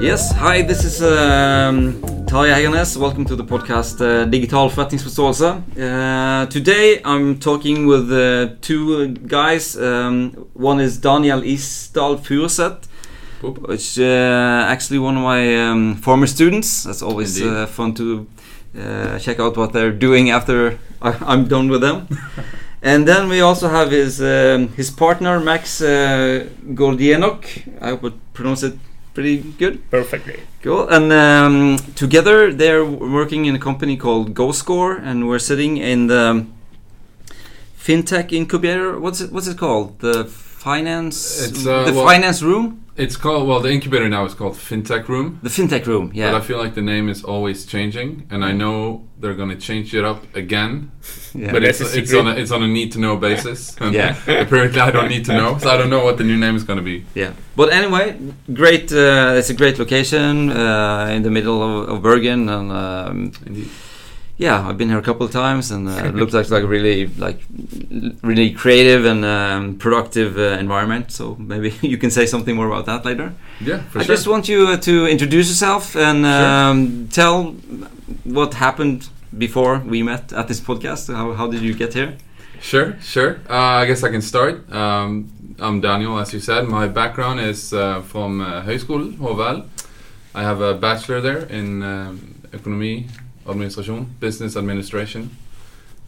Yes, hi, this is um, Tarjei Hegernes. Welcome to the podcast uh, Digital forretningsforståelse. Uh, today I'm talking with uh, two guys. Um, one is Daniel Isdal Furuset, which uh, actually one of my um, former students. That's always uh, fun to uh, check out what they're doing after I, I'm done with them. and then we also have his um, his partner Max uh, Gordienok. I hope I pronounce it pretty good. Perfectly. Cool. And um, together they're working in a company called GoScore, and we're sitting in the fintech incubator. What's it? What's it called? The finance. It's, uh, the well- finance room. It's called well, the incubator now is called FinTech Room. The fintech room. Yeah. But I feel like the name is always changing, and I know they're going to change it up again. yeah. But it's it's on a, it's on a need to know basis. And Yeah. apparently, I don't need to know, so I don't know what the new name is going to be. Yeah, but anyway, great. Uh, it's a great location uh, in the middle of, of Bergen, and um, Indeed. Yeah, I've been here a couple of times, and uh, it looks like like a really like really creative and um, productive uh, environment. So maybe you can say something more about that later. Yeah, for I sure. just want you uh, to introduce yourself and um, tell what happened before we met at this podcast. How, how did you get here? Sure, sure. Uh, I guess I can start. Um, I'm Daniel, as you said. My background is uh, from uh, Høgskolen, HVL. I have a bachelor there in um, economy, administration, business administration.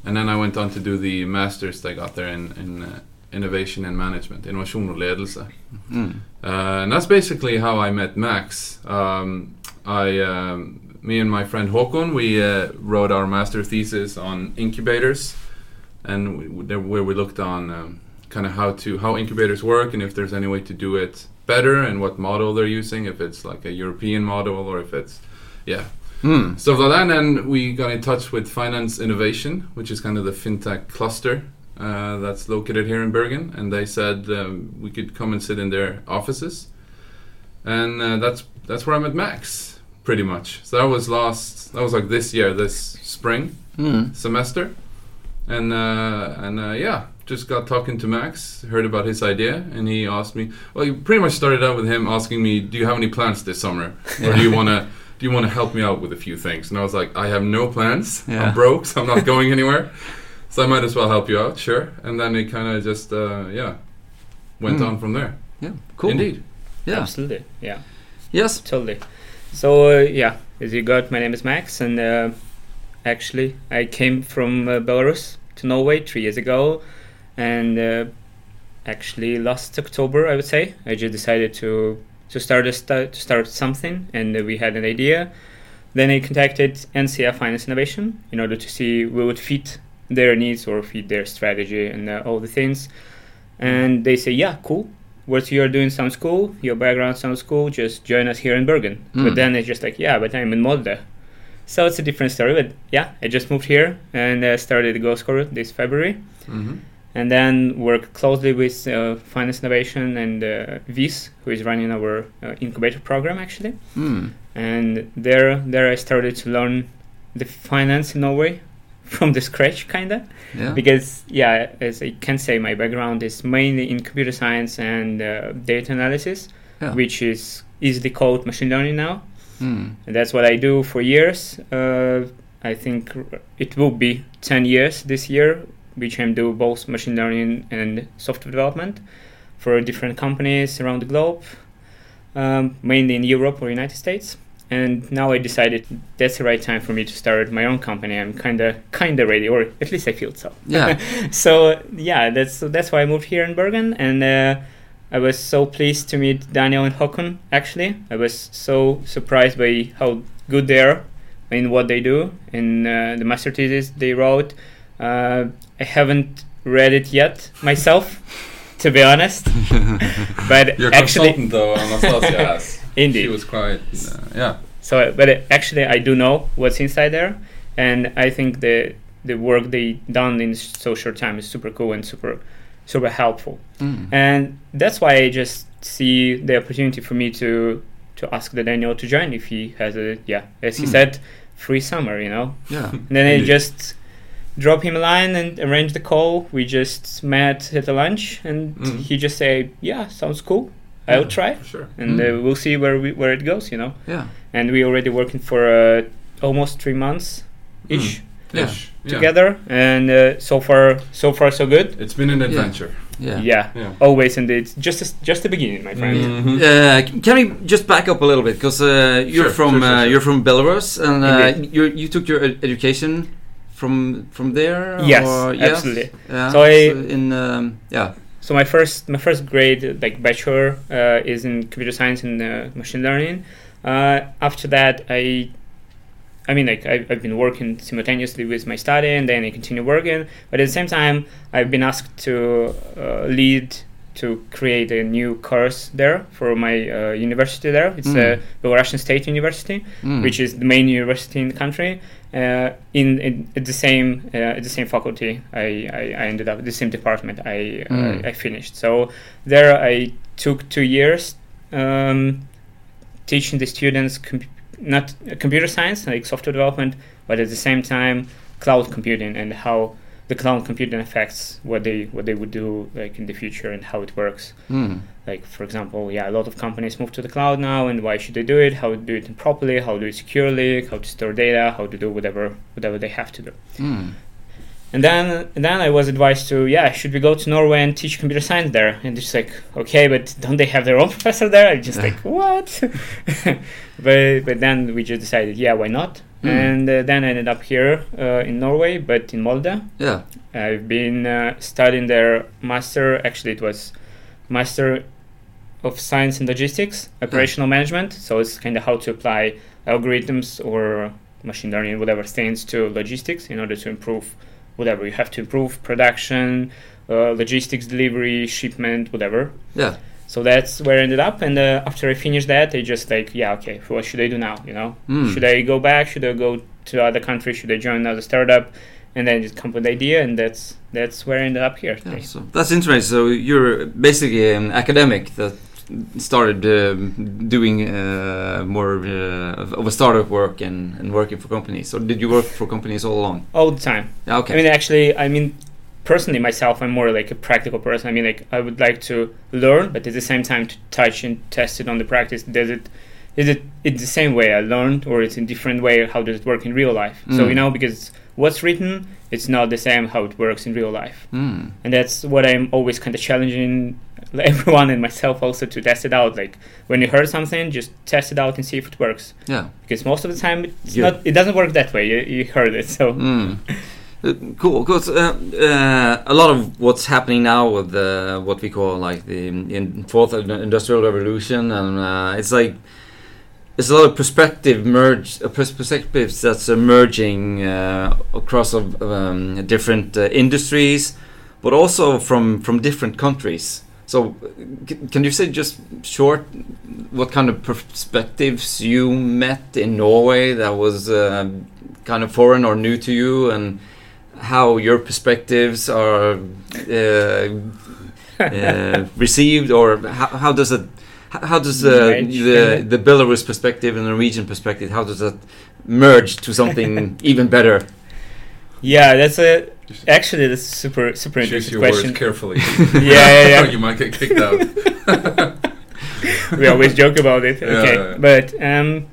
And then I went on to do the master's I got there in, in uh, innovation and management, innovation og ledelse. Mm. Uh, and that's basically how I met Max. Um, I, um, me and my friend Håkon, we uh, wrote our master thesis on incubators, and we, where we looked on um, kind of how to how incubators work and if there's any way to do it better and what model they're using, if it's like a European model or if it's yeah Mm. stuff like that. And then we got in touch with Finance Innovation, which is kind of the fintech cluster uh, that's located here in Bergen, and they said um, we could come and sit in their offices, and uh, that's that's where I met Max, pretty much. So that was last, that was like this year, this spring Mm. semester, and uh, and uh, yeah, just got talking to Max, heard about his idea, and he asked me. Well, he pretty much started out with him asking me, "Do you have any plans this summer, or do you want to?" Do you want to help me out with a few things? And I was like, I have no plans. Yeah. I'm broke, so I'm not going anywhere. So I might as well help you out, sure. And then it kind of just, uh, yeah, went Hmm. on from there. Yeah, cool. Indeed. Yeah. Absolutely. Yeah. Yes. Totally. So uh, yeah, as you got, my name is Max, and uh, actually I came from uh, Belarus to Norway three years ago, and uh, actually last October I would say I just decided to to start a to start something, and we had an idea. Then I contacted NCE Finance Innovation in order to see we would fit their needs or fit their strategy and uh, all the things. And they say, yeah, cool. What you are doing sounds cool. Your background sounds cool. Just join us here in Bergen. Mm. But then it's just like, yeah, but I'm in Molde. So it's a different story. But yeah, I just moved here and uh, started GoScore this February. hmm And then work closely with uh, Finance Innovation and uh, VIS, who is running our uh, incubator program actually Mm. and there there I started to learn the finance in Norway from the scratch kinda Yeah. because yeah as I can say my background is mainly in computer science and uh, data analysis Yeah. which is easily called machine learning now Mm. and that's what I do for years uh, I think it will be 10 years this year which I'm do both machine learning and software development for different companies around the globe um, mainly in Europe or United States and now I decided that's the right time for me to start my own company I'm kinda kinda ready or at least I feel so Yeah. so yeah, that's that's why I moved here in Bergen, and uh, I was so pleased to meet Daniel and Håkon. Actually, I was so surprised by how good they are in what they do in uh, the master thesis they wrote. Uh, I haven't read it yet myself, to be honest, but Your actually, consultant, though, Anastasia, has. Indeed. She was quite, uh, yeah. so, but uh, actually, I do know what's inside there, and I think the the work they done in so short time is super cool and super super helpful. Mm. And that's why I just see the opportunity for me to to ask the Daniel to join if he has a yeah, as he Hmm. said, free summer, you know. Yeah. And then I just drop him a line and arrange the call. We just met at a lunch, and Mm. he just say, "Yeah, sounds cool. I'll try, sure. and Mm. uh, we'll see where we, where it goes. You know, Yeah. and we already working for uh, almost three months ish Yeah. Ish. Yeah. together, and uh, so far so far so good. It's been an adventure. Yeah. Yeah, Yeah. always, and it's just a, just the beginning, my friend. Mhm. Uh, can we just back up a little bit because uh, you're Sure, from sure, sure, uh, sure. you're from Belarus and uh, Indeed. you you took your ed- education from from there. Yes, or- absolutely. Yeah, So I- in um, yeah So my first my first grade like bachelor uh, is in computer science and uh, machine learning. Uh, after that, I I mean like I've, I've been working simultaneously with my study and then I continue working. But at the same time, I've been asked to uh, lead to create a new course there for my uh, university there. It's Mm. uh, Belarusian State University Mm. which is the main university in the country. Uh, in, in at the same uh, at the same faculty, I, I, I ended up the same department. I Mm. uh, I finished. So there, I took two years um, teaching the students com- not uh, computer science like software development, but at the same time cloud computing and how the cloud computing affects what they what they would do like in the future and how it works. Mm. like for example yeah a lot of companies move to the cloud now and why should they do it? How to do it properly? How to do it securely? How to store data? How to do whatever whatever they have to do. Mm. and then and then i was advised to yeah should we go to norway and teach computer science there? And it's like okay but don't they have their own professor there? I just like what? But but then we just decided yeah why not Hmm. and uh, then i ended up here uh, in norway but in molde Yeah. I've been uh, studying there master. Actually, it was master of science in logistics, operational management. So it's kind of how to apply algorithms or machine learning, whatever things to logistics in order to improve whatever you have to improve production, uh, logistics delivery, shipment, whatever. Yeah. So that's where I ended up. And uh, after I finished that, I just like, yeah, okay, what should I do now? You know, Mm. should I go back? Should I go to other country? Should I join another startup? And then just come up with the idea, and that's that's where I ended up here. Yeah, so that's interesting. So you're basically an academic that started um, doing uh, more uh, of- of a startup work and, and working for companies. So did you work for companies all along? All the time. Yeah, okay. I mean, actually, I mean, personally, myself, I'm more like a practical person. I mean, like I would like to learn, but at the same time, to touch and test it on the practice. Does it is it in the same way I learned, or it's in different way? How does it work in real life? So Mm. you know, because what's written, it's not the same how it works in real life. Mm. and that's what I'm always kind of challenging everyone and myself also to test it out. Like when you heard something, just test it out and see if it works. Yeah. Because most of the time, it's Yeah. not. It doesn't work that way. You, you heard it, so Mm. Cool, because uh, uh, a lot of what's happening now with uh, what we call like the in fourth industrial revolution, and uh, it's like there's a lot of perspective merge, uh, pers- perspectives that's emerging uh, across of um, different uh, industries, but also from from different countries. So, can you say just short what kind of perspectives you met in Norway that was kind of foreign or new to you, and how your perspectives are uh, uh, received, or how, how does it? How how does the the, the Belarus perspective and the Norwegian perspective? How does that merge to something even better? yeah, that's a actually that's a super super Choose interesting your question. words carefully. yeah, yeah, yeah. you might get kicked out. we always joke about it. Yeah, Okay, yeah, yeah. but um,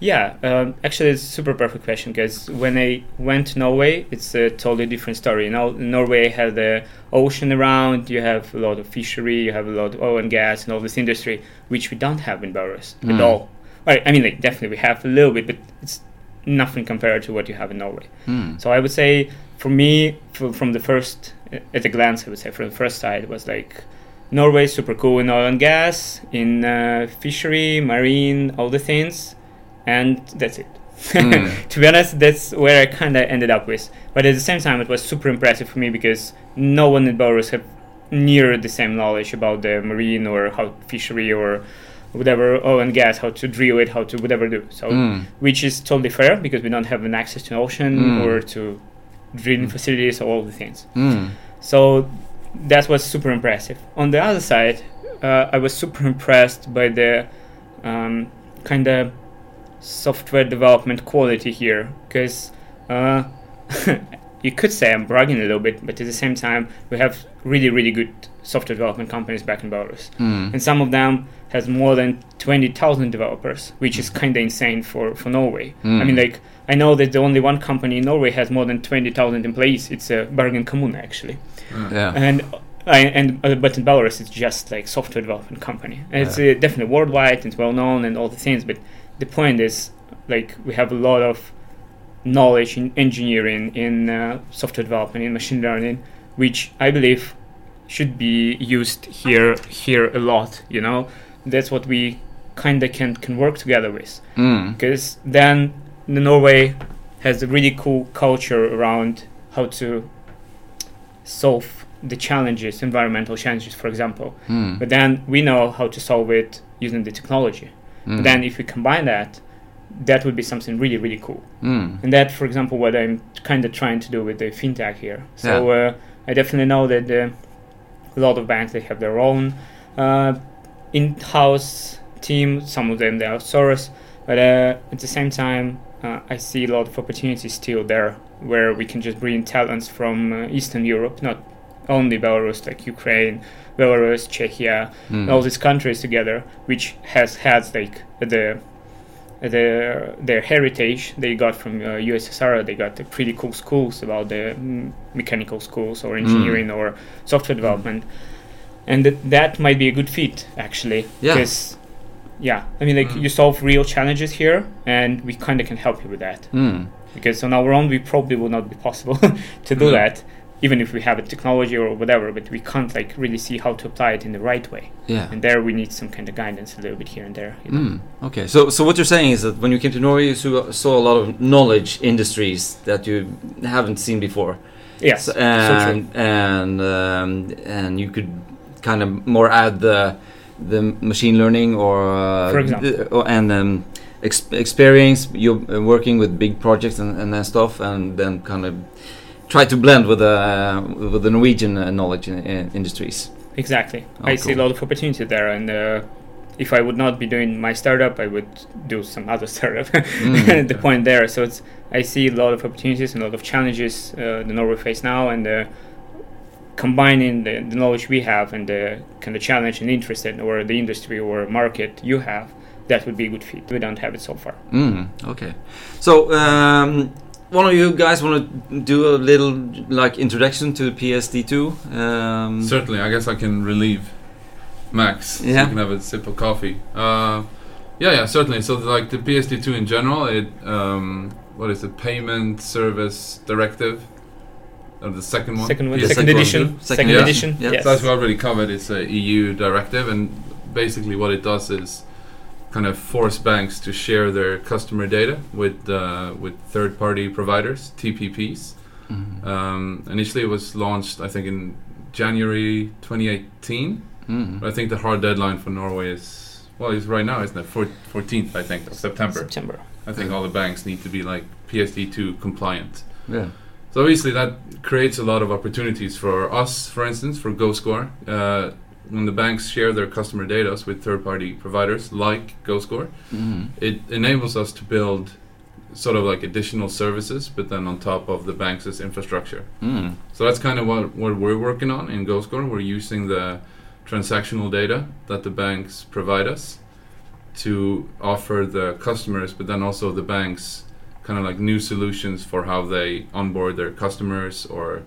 yeah, um, actually, it's a super perfect question because when I went to Norway, it's a totally different story. You know, Norway has the ocean around, you have a lot of fishery, you have a lot of oil and gas and all this industry, which we don't have in Belarus Mm. at all. Right, I mean, like definitely we have a little bit, but it's nothing compared to what you have in Norway. Hmm. So I would say, for me, f from the first, at a glance, I would say, from the first side, it was like Norway super cool in oil and gas, in uh, fishery, marine, all the things, and that's it. Mm. to be honest, that's where I kind of ended up with. But at the same time, it was super impressive for me because no one in Belarus had near the same knowledge about the marine or how fishery or whatever oil and gas, how to drill it, how to whatever do. So Mm. which is totally fair because we don't have an access to an ocean Mm. or to drilling facilities or all the things. Mm. So that was super impressive. On the other side, uh, I was super impressed by the um, kind of software development quality here because uh, you could say I'm bragging a little bit, but at the same time, we have really, really good software development companies back in Belarus, Mm. and some of them has more than twenty thousand developers, which is kind of insane for for Norway. Mm. I mean, like I know that the only one company in Norway has more than twenty thousand employees. It's uh, Bergen Kommune actually, Yeah. and. I, and uh, but in Belarus it's just like software development company and it's uh, definitely worldwide it's well known and all the things but the point is like we have a lot of knowledge in engineering in uh, software development in machine learning which I believe should be used here here a lot you know that's what we kind of can can work together with Mm. because then the Norway has a really cool culture around how to solve the challenges, environmental challenges, for example. Mm. But then we know how to solve it using the technology. Mm. Then if we combine that, that would be something really, really cool. Mm. And that, for example, what I'm kind of trying to do with the fintech here. So uh, I definitely know that uh, a lot of banks they have their own uh, in-house team. Some of them they are outsource, but uh, at the same time, uh, I see a lot of opportunities still there where we can just bring talents from uh, Eastern Europe, not only Belarus, like Ukraine, Belarus, Czechia, Mm. all these countries together, which has had like the their their heritage they got from uh, USSR. They got the pretty cool schools about the mm, mechanical schools or engineering or software development, and that that might be a good fit actually. Yeah. Because yeah, I mean like Mm. you solve real challenges here, and we kind of can help you with that. Mm. Because on our own, we probably would not be possible to do that. Even if we have a technology or whatever, but we can't like really see how to apply it in the right way. Yeah. And there we need some kind of guidance a little bit here and there. You know? Mm, okay, so so what you're saying is that when you came to Norway, you saw, saw a lot of knowledge industries that you haven't seen before, Yes, So- so true. and and um, and you could kind of more add the the machine learning or uh, For example. the- or- and um, ex- experience you're uh, working with big projects and, and that stuff, and then kind of try to blend with the uh, with the Norwegian uh, knowledge in, in industries. Exactly. Oh, I see a lot of opportunity there, and uh, if I would not be doing my startup, I would do some other startup. Mm. the point there. So it's I see a lot of opportunities and a lot of challenges uh, the Norway face now, and uh, combining the, the knowledge we have and the kind of challenge and interest in, or the industry or market you have, that would be a good fit. We don't have it so far. Mm, okay. So, um, one of you guys want to do a little like introduction to PSD2? Um, Certainly, I guess I can relieve Max. So Yeah. you can have a sip of coffee. Uh, yeah, yeah, certainly. So, like the PSD2 in general, it um, what is it? Payment Service Directive, or the second one. Second one, Yeah, second second one. edition, Second second, yeah. edition. Yeah. Yes. So as we already covered, it's a EU directive, and basically what it does is kind of force banks to share their customer data with uh, with third-party providers, TPPs. mm, Um, initially, it was launched, I think, in January 2018. mm, But I think the hard deadline for Norway is well, it's right now, isn't it? Four- 14th, I think, of September. September. I think all the banks need to be like PSD2 compliant. yeah. So obviously that creates a lot of opportunities for us, for instance, for GoScore. Uh, when the banks share their customer data with third-party providers like GoScore, Mm, it enables us to build sort of like additional services, but then on top of the bank's infrastructure. mm, So that's kind of what, what we're working on in GoScore. We're using the transactional data that the banks provide us to offer the customers, but then also the banks kind of like new solutions for how they onboard their customers or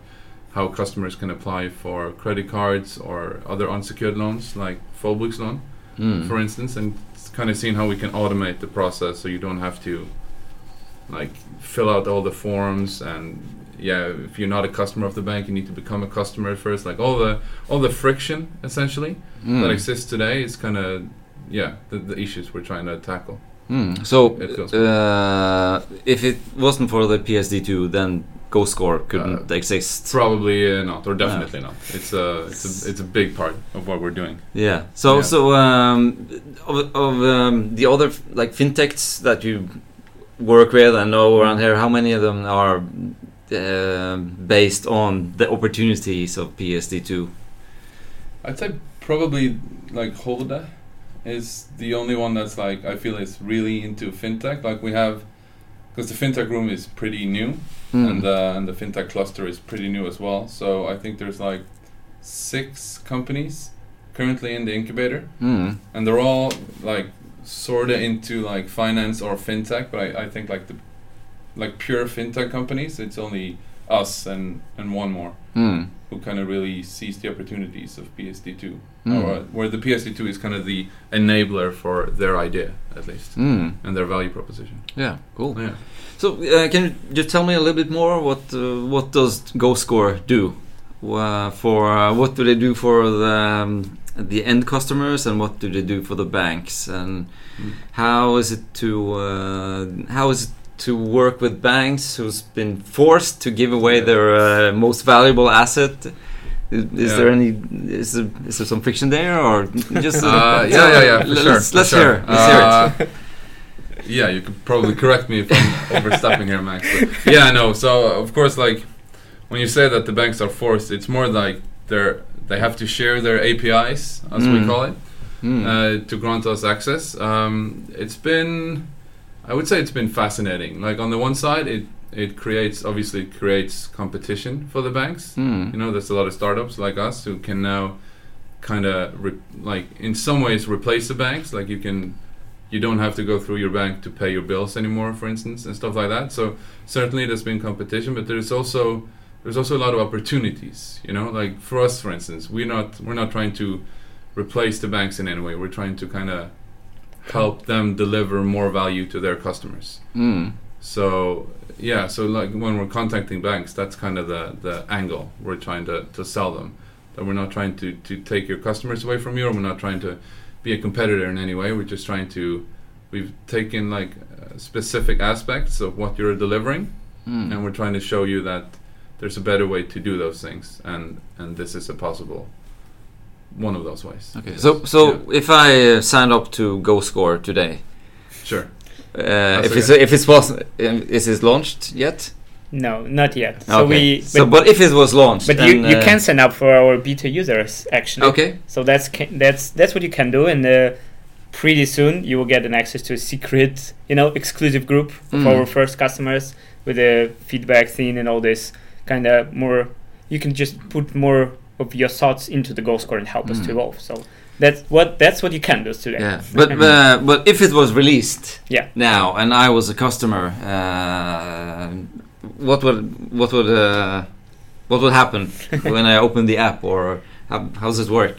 how customers can apply for credit cards or other unsecured loans like forbruks loan, mm. for instance, and kind of seeing how we can automate the process so you don't have to like fill out all the forms and yeah if you're not a customer of the bank you need to become a customer first like all the all the friction essentially Mm. that exists today is kind of yeah the, the issues we're trying to tackle Mm. So, uh, if it wasn't for the PSD2, then GoScore couldn't Uh, exist. probably uh, not or definitely not it's a it's a it's a big part of what we're doing Yeah. So, Yeah. so um, of, of um, the other like fintechs that you work with and know around here, how many of them are uh, based on the opportunities of PSD2? I'd say probably like Holda is the only one that's like I feel is really into fintech. Like we have, because the fintech room is pretty new, Mm. and uh, and the fintech cluster is pretty new as well. So I think there's like six companies currently in the incubator, Mm. and they're all like sort of into like finance or fintech. But I, I think like the like pure fintech companies, it's only us and and one more Mm. who kind of really sees the opportunities of PSD2, Mm. or where the PSD2 is kind of the enabler for their idea at least Mm. and their value proposition. Yeah, cool. Yeah. So, uh, can you just tell me a little bit more? What uh, what does GoScore do? Uh, for uh, what do they do for the um, the end customers, and what do they do for the banks? And Mm. how is it to uh, how is it to work with banks who's been forced to give away their uh, most valuable asset? Is, Yeah. there any is there, is there some friction there, or just Uh, yeah, yeah, yeah, for let's, sure. Let's, for let's sure. hear. Let's hear it. Uh, yeah, you could probably correct me if I'm overstepping here, Max. But yeah, no. So of course, like when you say that the banks are forced, it's more like they're they have to share their APIs, as we Mm. call it, Mm. uh, to grant us access. Um, it's been, I would say, it's been fascinating. Like on the one side, it it creates obviously it creates competition for the banks. Mm. You know, there's a lot of startups like us who can now kind of re- like in some ways replace the banks. Like you can, you don't have to go through your bank to pay your bills anymore, for instance, and stuff like that. So certainly there's been competition, but there's also there's also a lot of opportunities. You know, like for us, for instance, we're not we're not trying to replace the banks in any way. We're trying to kind of help them deliver more value to their customers. Mm. So yeah, so like when we're contacting banks, that's kind of the the angle we're trying to, to sell them. That we're not trying to, to take your customers away from you, or we're not trying to be a competitor in any way. We're just trying to we've taken like uh, specific aspects of what you're delivering, Mm. and we're trying to show you that there's a better way to do those things, and and this is a possible one of those ways. Okay, so so Yeah. if I uh, sign up to GoScore today, Sure. uh, if okay. it's if it's was is it launched yet? No, not yet. So okay. we so but, but if it was launched, but you, then, you uh, can sign up for our beta users actually. Okay. So that's that's that's what you can do, and uh, pretty soon you will get an access to a secret, you know, exclusive group of Mm. our first customers with a feedback thing and all this kind of more. You can just put more of your thoughts into the GoScore and help us to Mm. evolve. So that's what that's what you can do today. Yeah, but uh, but if it was released Yeah. now and I was a customer, uh, what would what would uh, what would happen when I open the app or how, how does it work?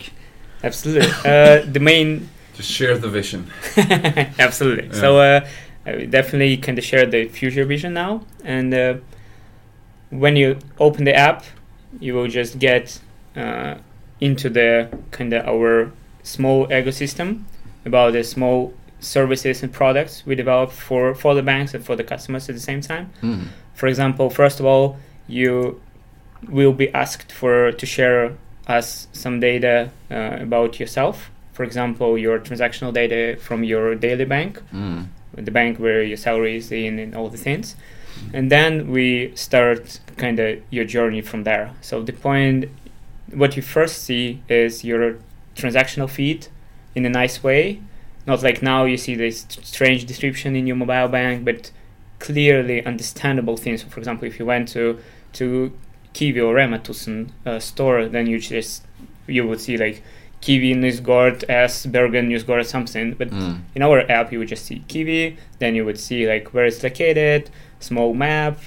Absolutely. uh, the main Just share the vision. Absolutely. Yeah. So uh, I definitely kind of share the future vision now, and uh, when you open the app, you will just get uh, into the kind of our small ecosystem about the small services and products we develop for for the banks and for the customers at the same time. Mm. For example, first of all, you will be asked for to share us some data uh, about yourself. For example, your transactional data from your daily bank, Mm. the bank where your salary is in, and all the things. And then we start kind of your journey from there. So the point, what you first see is your transactional feed in a nice way. Not like now you see this strange description in your mobile bank, but clearly understandable things. For example, if you went to to Kiwi or Rema Tusen uh, store, then you just you would see like Kiwi Newsgård as Bergen Newsgård or something. But Mm. in our app, you would just see Kiwi, then you would see like where it's located, small map,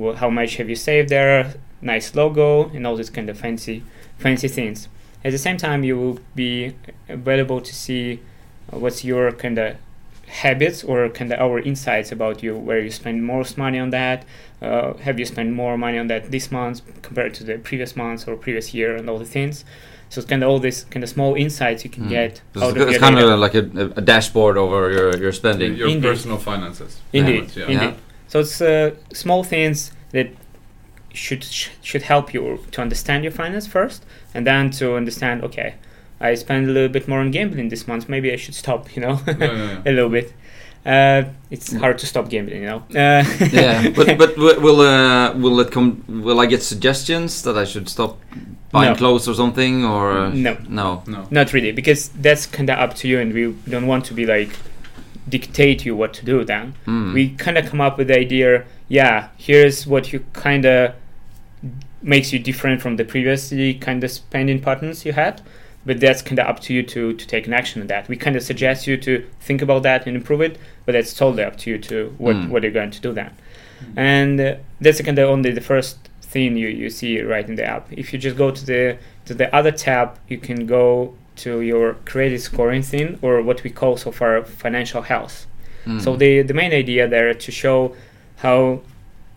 wh- how much have you saved there, nice logo, and all this kind of fancy, fancy things. At the same time, you will be available to see uh, what's your kind of habits or kind of our insights about you, where you spend most money on that. Uh, have you spent more money on that this month compared to the previous month or previous year, and all the things. So it's kind of all these kind of small insights you can Mm. get It's, out of it's your kind data. of like a, a dashboard over your, your spending. Your Indeed. personal finances. Indeed, Yeah. indeed. Yeah. So it's uh, small things that should should help you to understand your finance first, and then to understand. Okay, I spend a little bit more on gambling this month. Maybe I should stop. You know, Yeah, yeah, yeah. a little bit. Uh, it's Mm. hard to stop gambling. You know. Uh, yeah, but but will uh, will it come? Will I get suggestions that I should stop buying No. clothes or something? Or uh, no, no. No. not really, because that's kind of up to you, and we don't want to be like dictate you what to do. Then Mm. we kind of come up with the idea. Yeah, here's what you kind of makes you different from the previously kind of spending patterns you had. But that's kind of up to you to, to take an action on that. We kind of suggest you to think about that and improve it, but that's totally up to you to what, Mm. what you're going to do then. And uh, that's kind of only the first thing you, you see right in the app. If you just go to the to the other tab, you can go to your credit scoring thing or what we call so far financial health. Mm. So the the main idea there to show how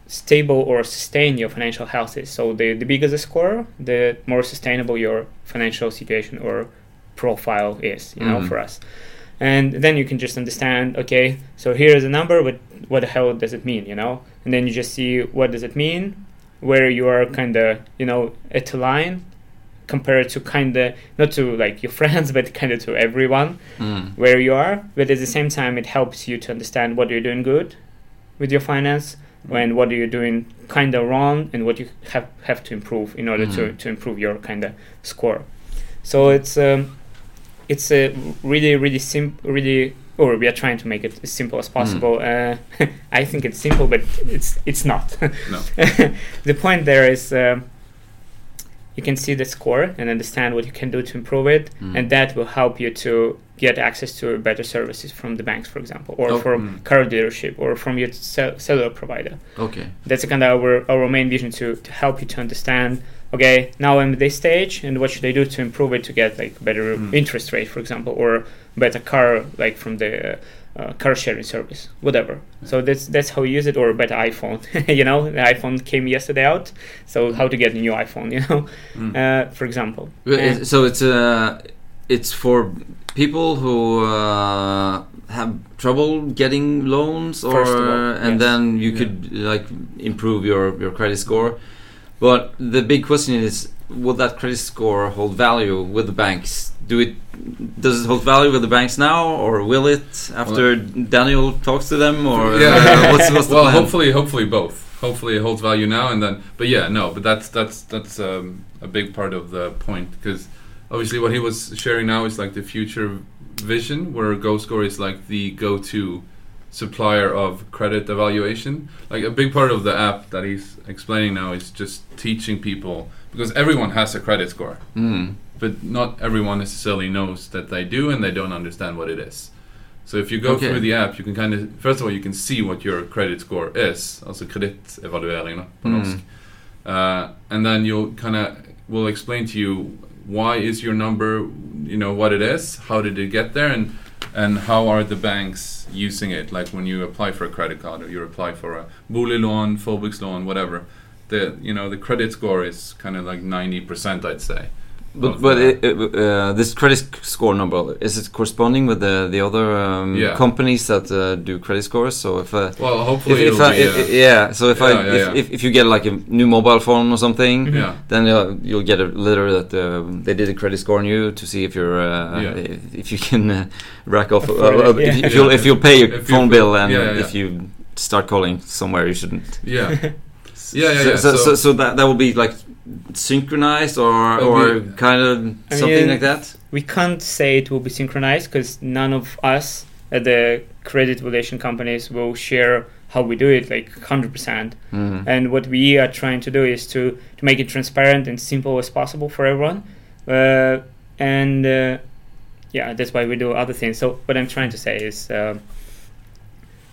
stable or sustained your financial health is. So the, the bigger the score, the more sustainable your financial situation or profile is, you know, Mhm. for us. And then you can just understand, okay, so here is a number, but what the hell does it mean, you know? And then you just see what does it mean, where you are kind of, you know, at a line compared to kind of, not to like your friends, but kind of to everyone Mm. where you are, but at the same time, it helps you to understand what you're doing good with your finance and what are you're doing kind of wrong and what you have, have to improve in order to, Mhm. to improve your kind of score. So it's um, it's a really really simple really or we are trying to make it as simple as possible. Uh, I think it's simple, but it's it's not. No. the point there is. Um, you can see the score and understand what you can do to improve it, Mm. and that will help you to get access to better services from the banks, for example, or Oh, from mm. car dealership, or from your cell- cellular provider. Okay. That's kind of our, our main vision to, to help you to understand. Okay, now I'm at this stage, and what should I do to improve it to get like better Mm. interest rate, for example, or better car like from the uh, car sharing service, whatever. So that's that's how you use it, or a better iPhone. you know, the iPhone came yesterday out, so how to get a new iPhone? You know, Mm. uh, for example. So it's uh, it's for people who uh, have trouble getting loans, or all, and yes. then you Yeah. could like improve your your credit score. But the big question is, will that credit score hold value with the banks? Do it? Does it hold value with the banks now, or will it after Daniel talks to them, or uh, Yeah. what's, what's the well, plan? hopefully, hopefully both. Hopefully, it holds value now and then. But yeah, no. But that's that's that's um, a big part of the point because obviously what he was sharing now is like the future vision, where GoScore is like the go-to supplier of credit evaluation. Like a big part of the app that he's explaining now is just teaching people because everyone has a credit score Mm. but not everyone necessarily knows that they do and they don't understand what it is. So if you go Okay. through the app, you can kind of first of all you can see what your credit score is, alltså kreditevaluering på Mm. norsk. Uh, and then you'll kind of will explain to you why is your number, you know what it is, how did it get there, and and how are the banks using it? Like when you apply for a credit card or you apply for a boliglån, loan, whatever. The you know the credit score is kind of like ninety percent, I'd say. But but uh, it, it, uh, this credit score number is it corresponding with the the other um, Yeah. companies that uh, do credit scores? So if uh, Well, hopefully if, it'll I, be. if- uh, yeah, so if I Yeah, yeah, if, yeah. If, if you get like a new mobile phone or something, Mhm. yeah. then you'll get a letter that uh, they did a credit score on you to see if you're uh, Yeah. if, if you can uh, rack off Afford if, if you'll if you'll pay your If you- phone bill and yeah, yeah, if you start calling somewhere you shouldn't. Yeah. Yeah, yeah, So, yeah. so, so, So- so that that will be like synchronized or or be- kind of I something mean, like that. we can't say it will be synchronized because none of us at the credit relation companies will share how we do it like 100% Mm. and what we are trying to do is to, to make it transparent and simple as possible for everyone uh, and uh, yeah that's why we do other things so what i'm trying to say is um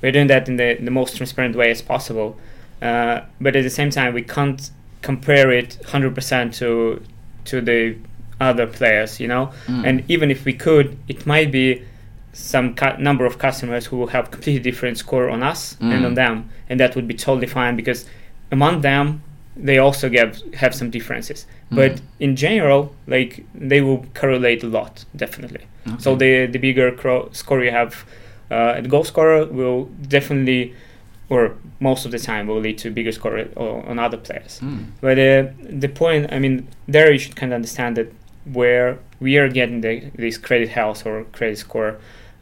we're doing that in the, the most transparent way as possible uh, but at the same time we can't compare it 100% to to the other players you know Mm. and even if we could it might be some cu- number of customers who will have completely different score on us and Mm. on them and that would be totally fine because among them they also get have some differences but Mm. in general like they will correlate a lot definitely so the the bigger cro- score you have uh, at goal scorer will definitely or most of the time will lead to bigger score on other players Mm. but uh, the point, I mean, there you should kind of understand that where we are getting the, this credit health or credit score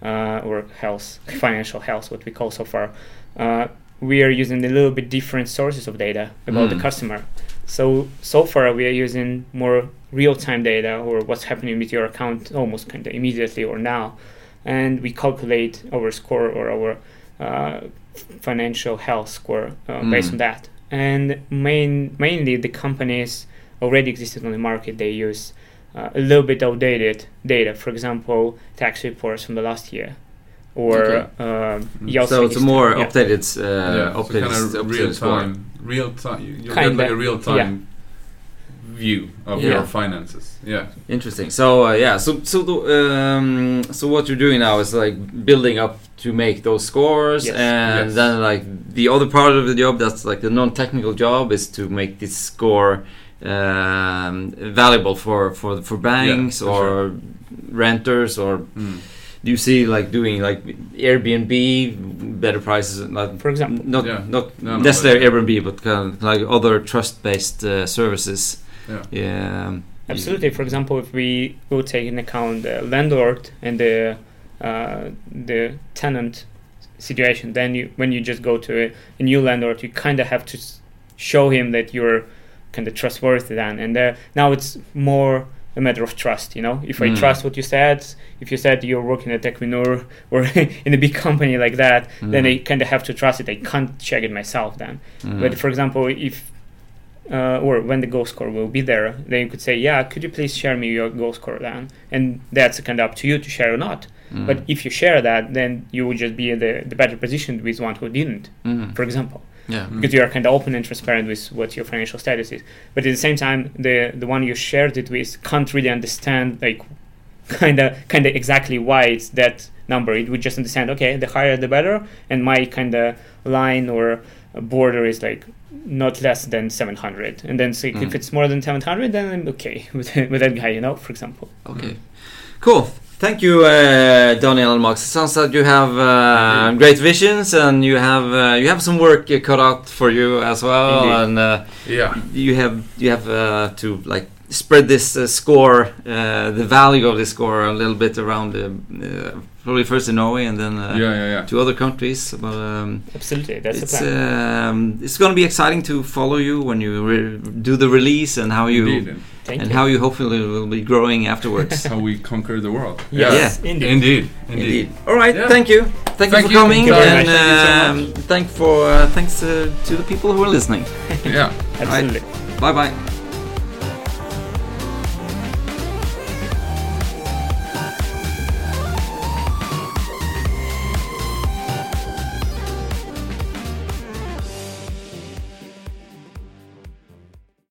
uh, or health, financial health, what we call so far, uh, we are using a little bit different sources of data about Mm. the customer. So so far we are using more real-time data or what's happening with your account almost kind of immediately or now, and we calculate our score or our uh, financial health score uh, based Mm. on that and main mainly the companies already existed on the market. They use uh, a little bit outdated data. For example, tax reports from the last year, or Okay. uh, Mm. So it's a more history. Yeah. updated, uh, yeah, so updated, kind of updated real score. time, real time. You, you get Kinda, like a real time view of Yeah. your finances. Yeah, Interesting. So uh, yeah, so so the, um, so what you're doing now is like building up to make those scores, Yes. and Yes. then like the other part of the job that's like the non-technical job is to make this score um, valuable for for for banks for or renters or Mm. do you see like doing like Airbnb better prices not For example. not Yeah. not No, no, necessarily but- Airbnb but kind of like other trust-based uh, services yeah. yeah Absolutely. For example, if we will take in account the landlord and the uh, the tenant situation, then you, when you just go to a, a new landlord, you kind of have to show him that you're kind of trustworthy. Then and uh, now it's more a matter of trust. You know, if I Mm. trust what you said, if you said you're working at Equinor or in a big company like that, then Mm. I kind of have to trust it. I can't check it myself then. Mm. But for example, if uh, or when the GoScore will be there, then you could say, "Yeah, could you please share me your GoScore then?" And that's kind of up to you to share or not. Mm. But if you share that, then you would just be in the, the better position with one who didn't, Mm. for example, yeah Mm. because you are kind of open and transparent with what your financial status is. But at the same time, the the one you shared it with can't really understand like kind of kind of exactly why it's that number. It would just understand, okay, the higher the better, and my kind of line or border is like not less than 700 and then so Mm. if it's more than 700 then i'm okay with, with that guy you know for example Okay, cool. Thank you, uh, Daniel and Max. It sounds like you have uh, great visions, and you have uh, you have some work uh, cut out for you as well, Indeed. and uh, Yeah, you have you have uh, to like spread this uh, score, uh, the value of this score, a little bit around the uh, probably first in Norway and then uh, yeah, yeah, yeah. to other countries. But um, absolutely that's the it's plan um, it's going to be exciting to follow you when you re- do the release and how you Indeed, and you how you hopefully will be growing afterwards. how we conquer the world. yes indeed Indeed, indeed. Indeed. All right. Yeah. Thank you. Thank, Thank you for you. coming, Thank you and much. Thank you so um, thank for uh, thanks uh, to the people who are listening. Yeah. absolutely Bye bye.